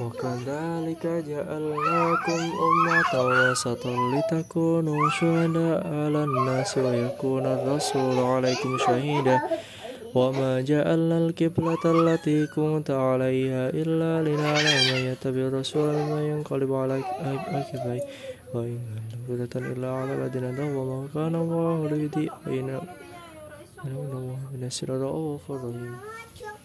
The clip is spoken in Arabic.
وكذلك جعلناكم أمة وسطا لتكونوا شهداء على الناس ويكون الرسول عليكم شهيدا. وما جعلنا القبلة التي كنت عليها إلا لنعلم من يتبع الرسول ممن ينقلب على عقبيه وإن كانت إلا على الذين وما كان الله ليضيع إن الله بالناس رؤوف الرحيم.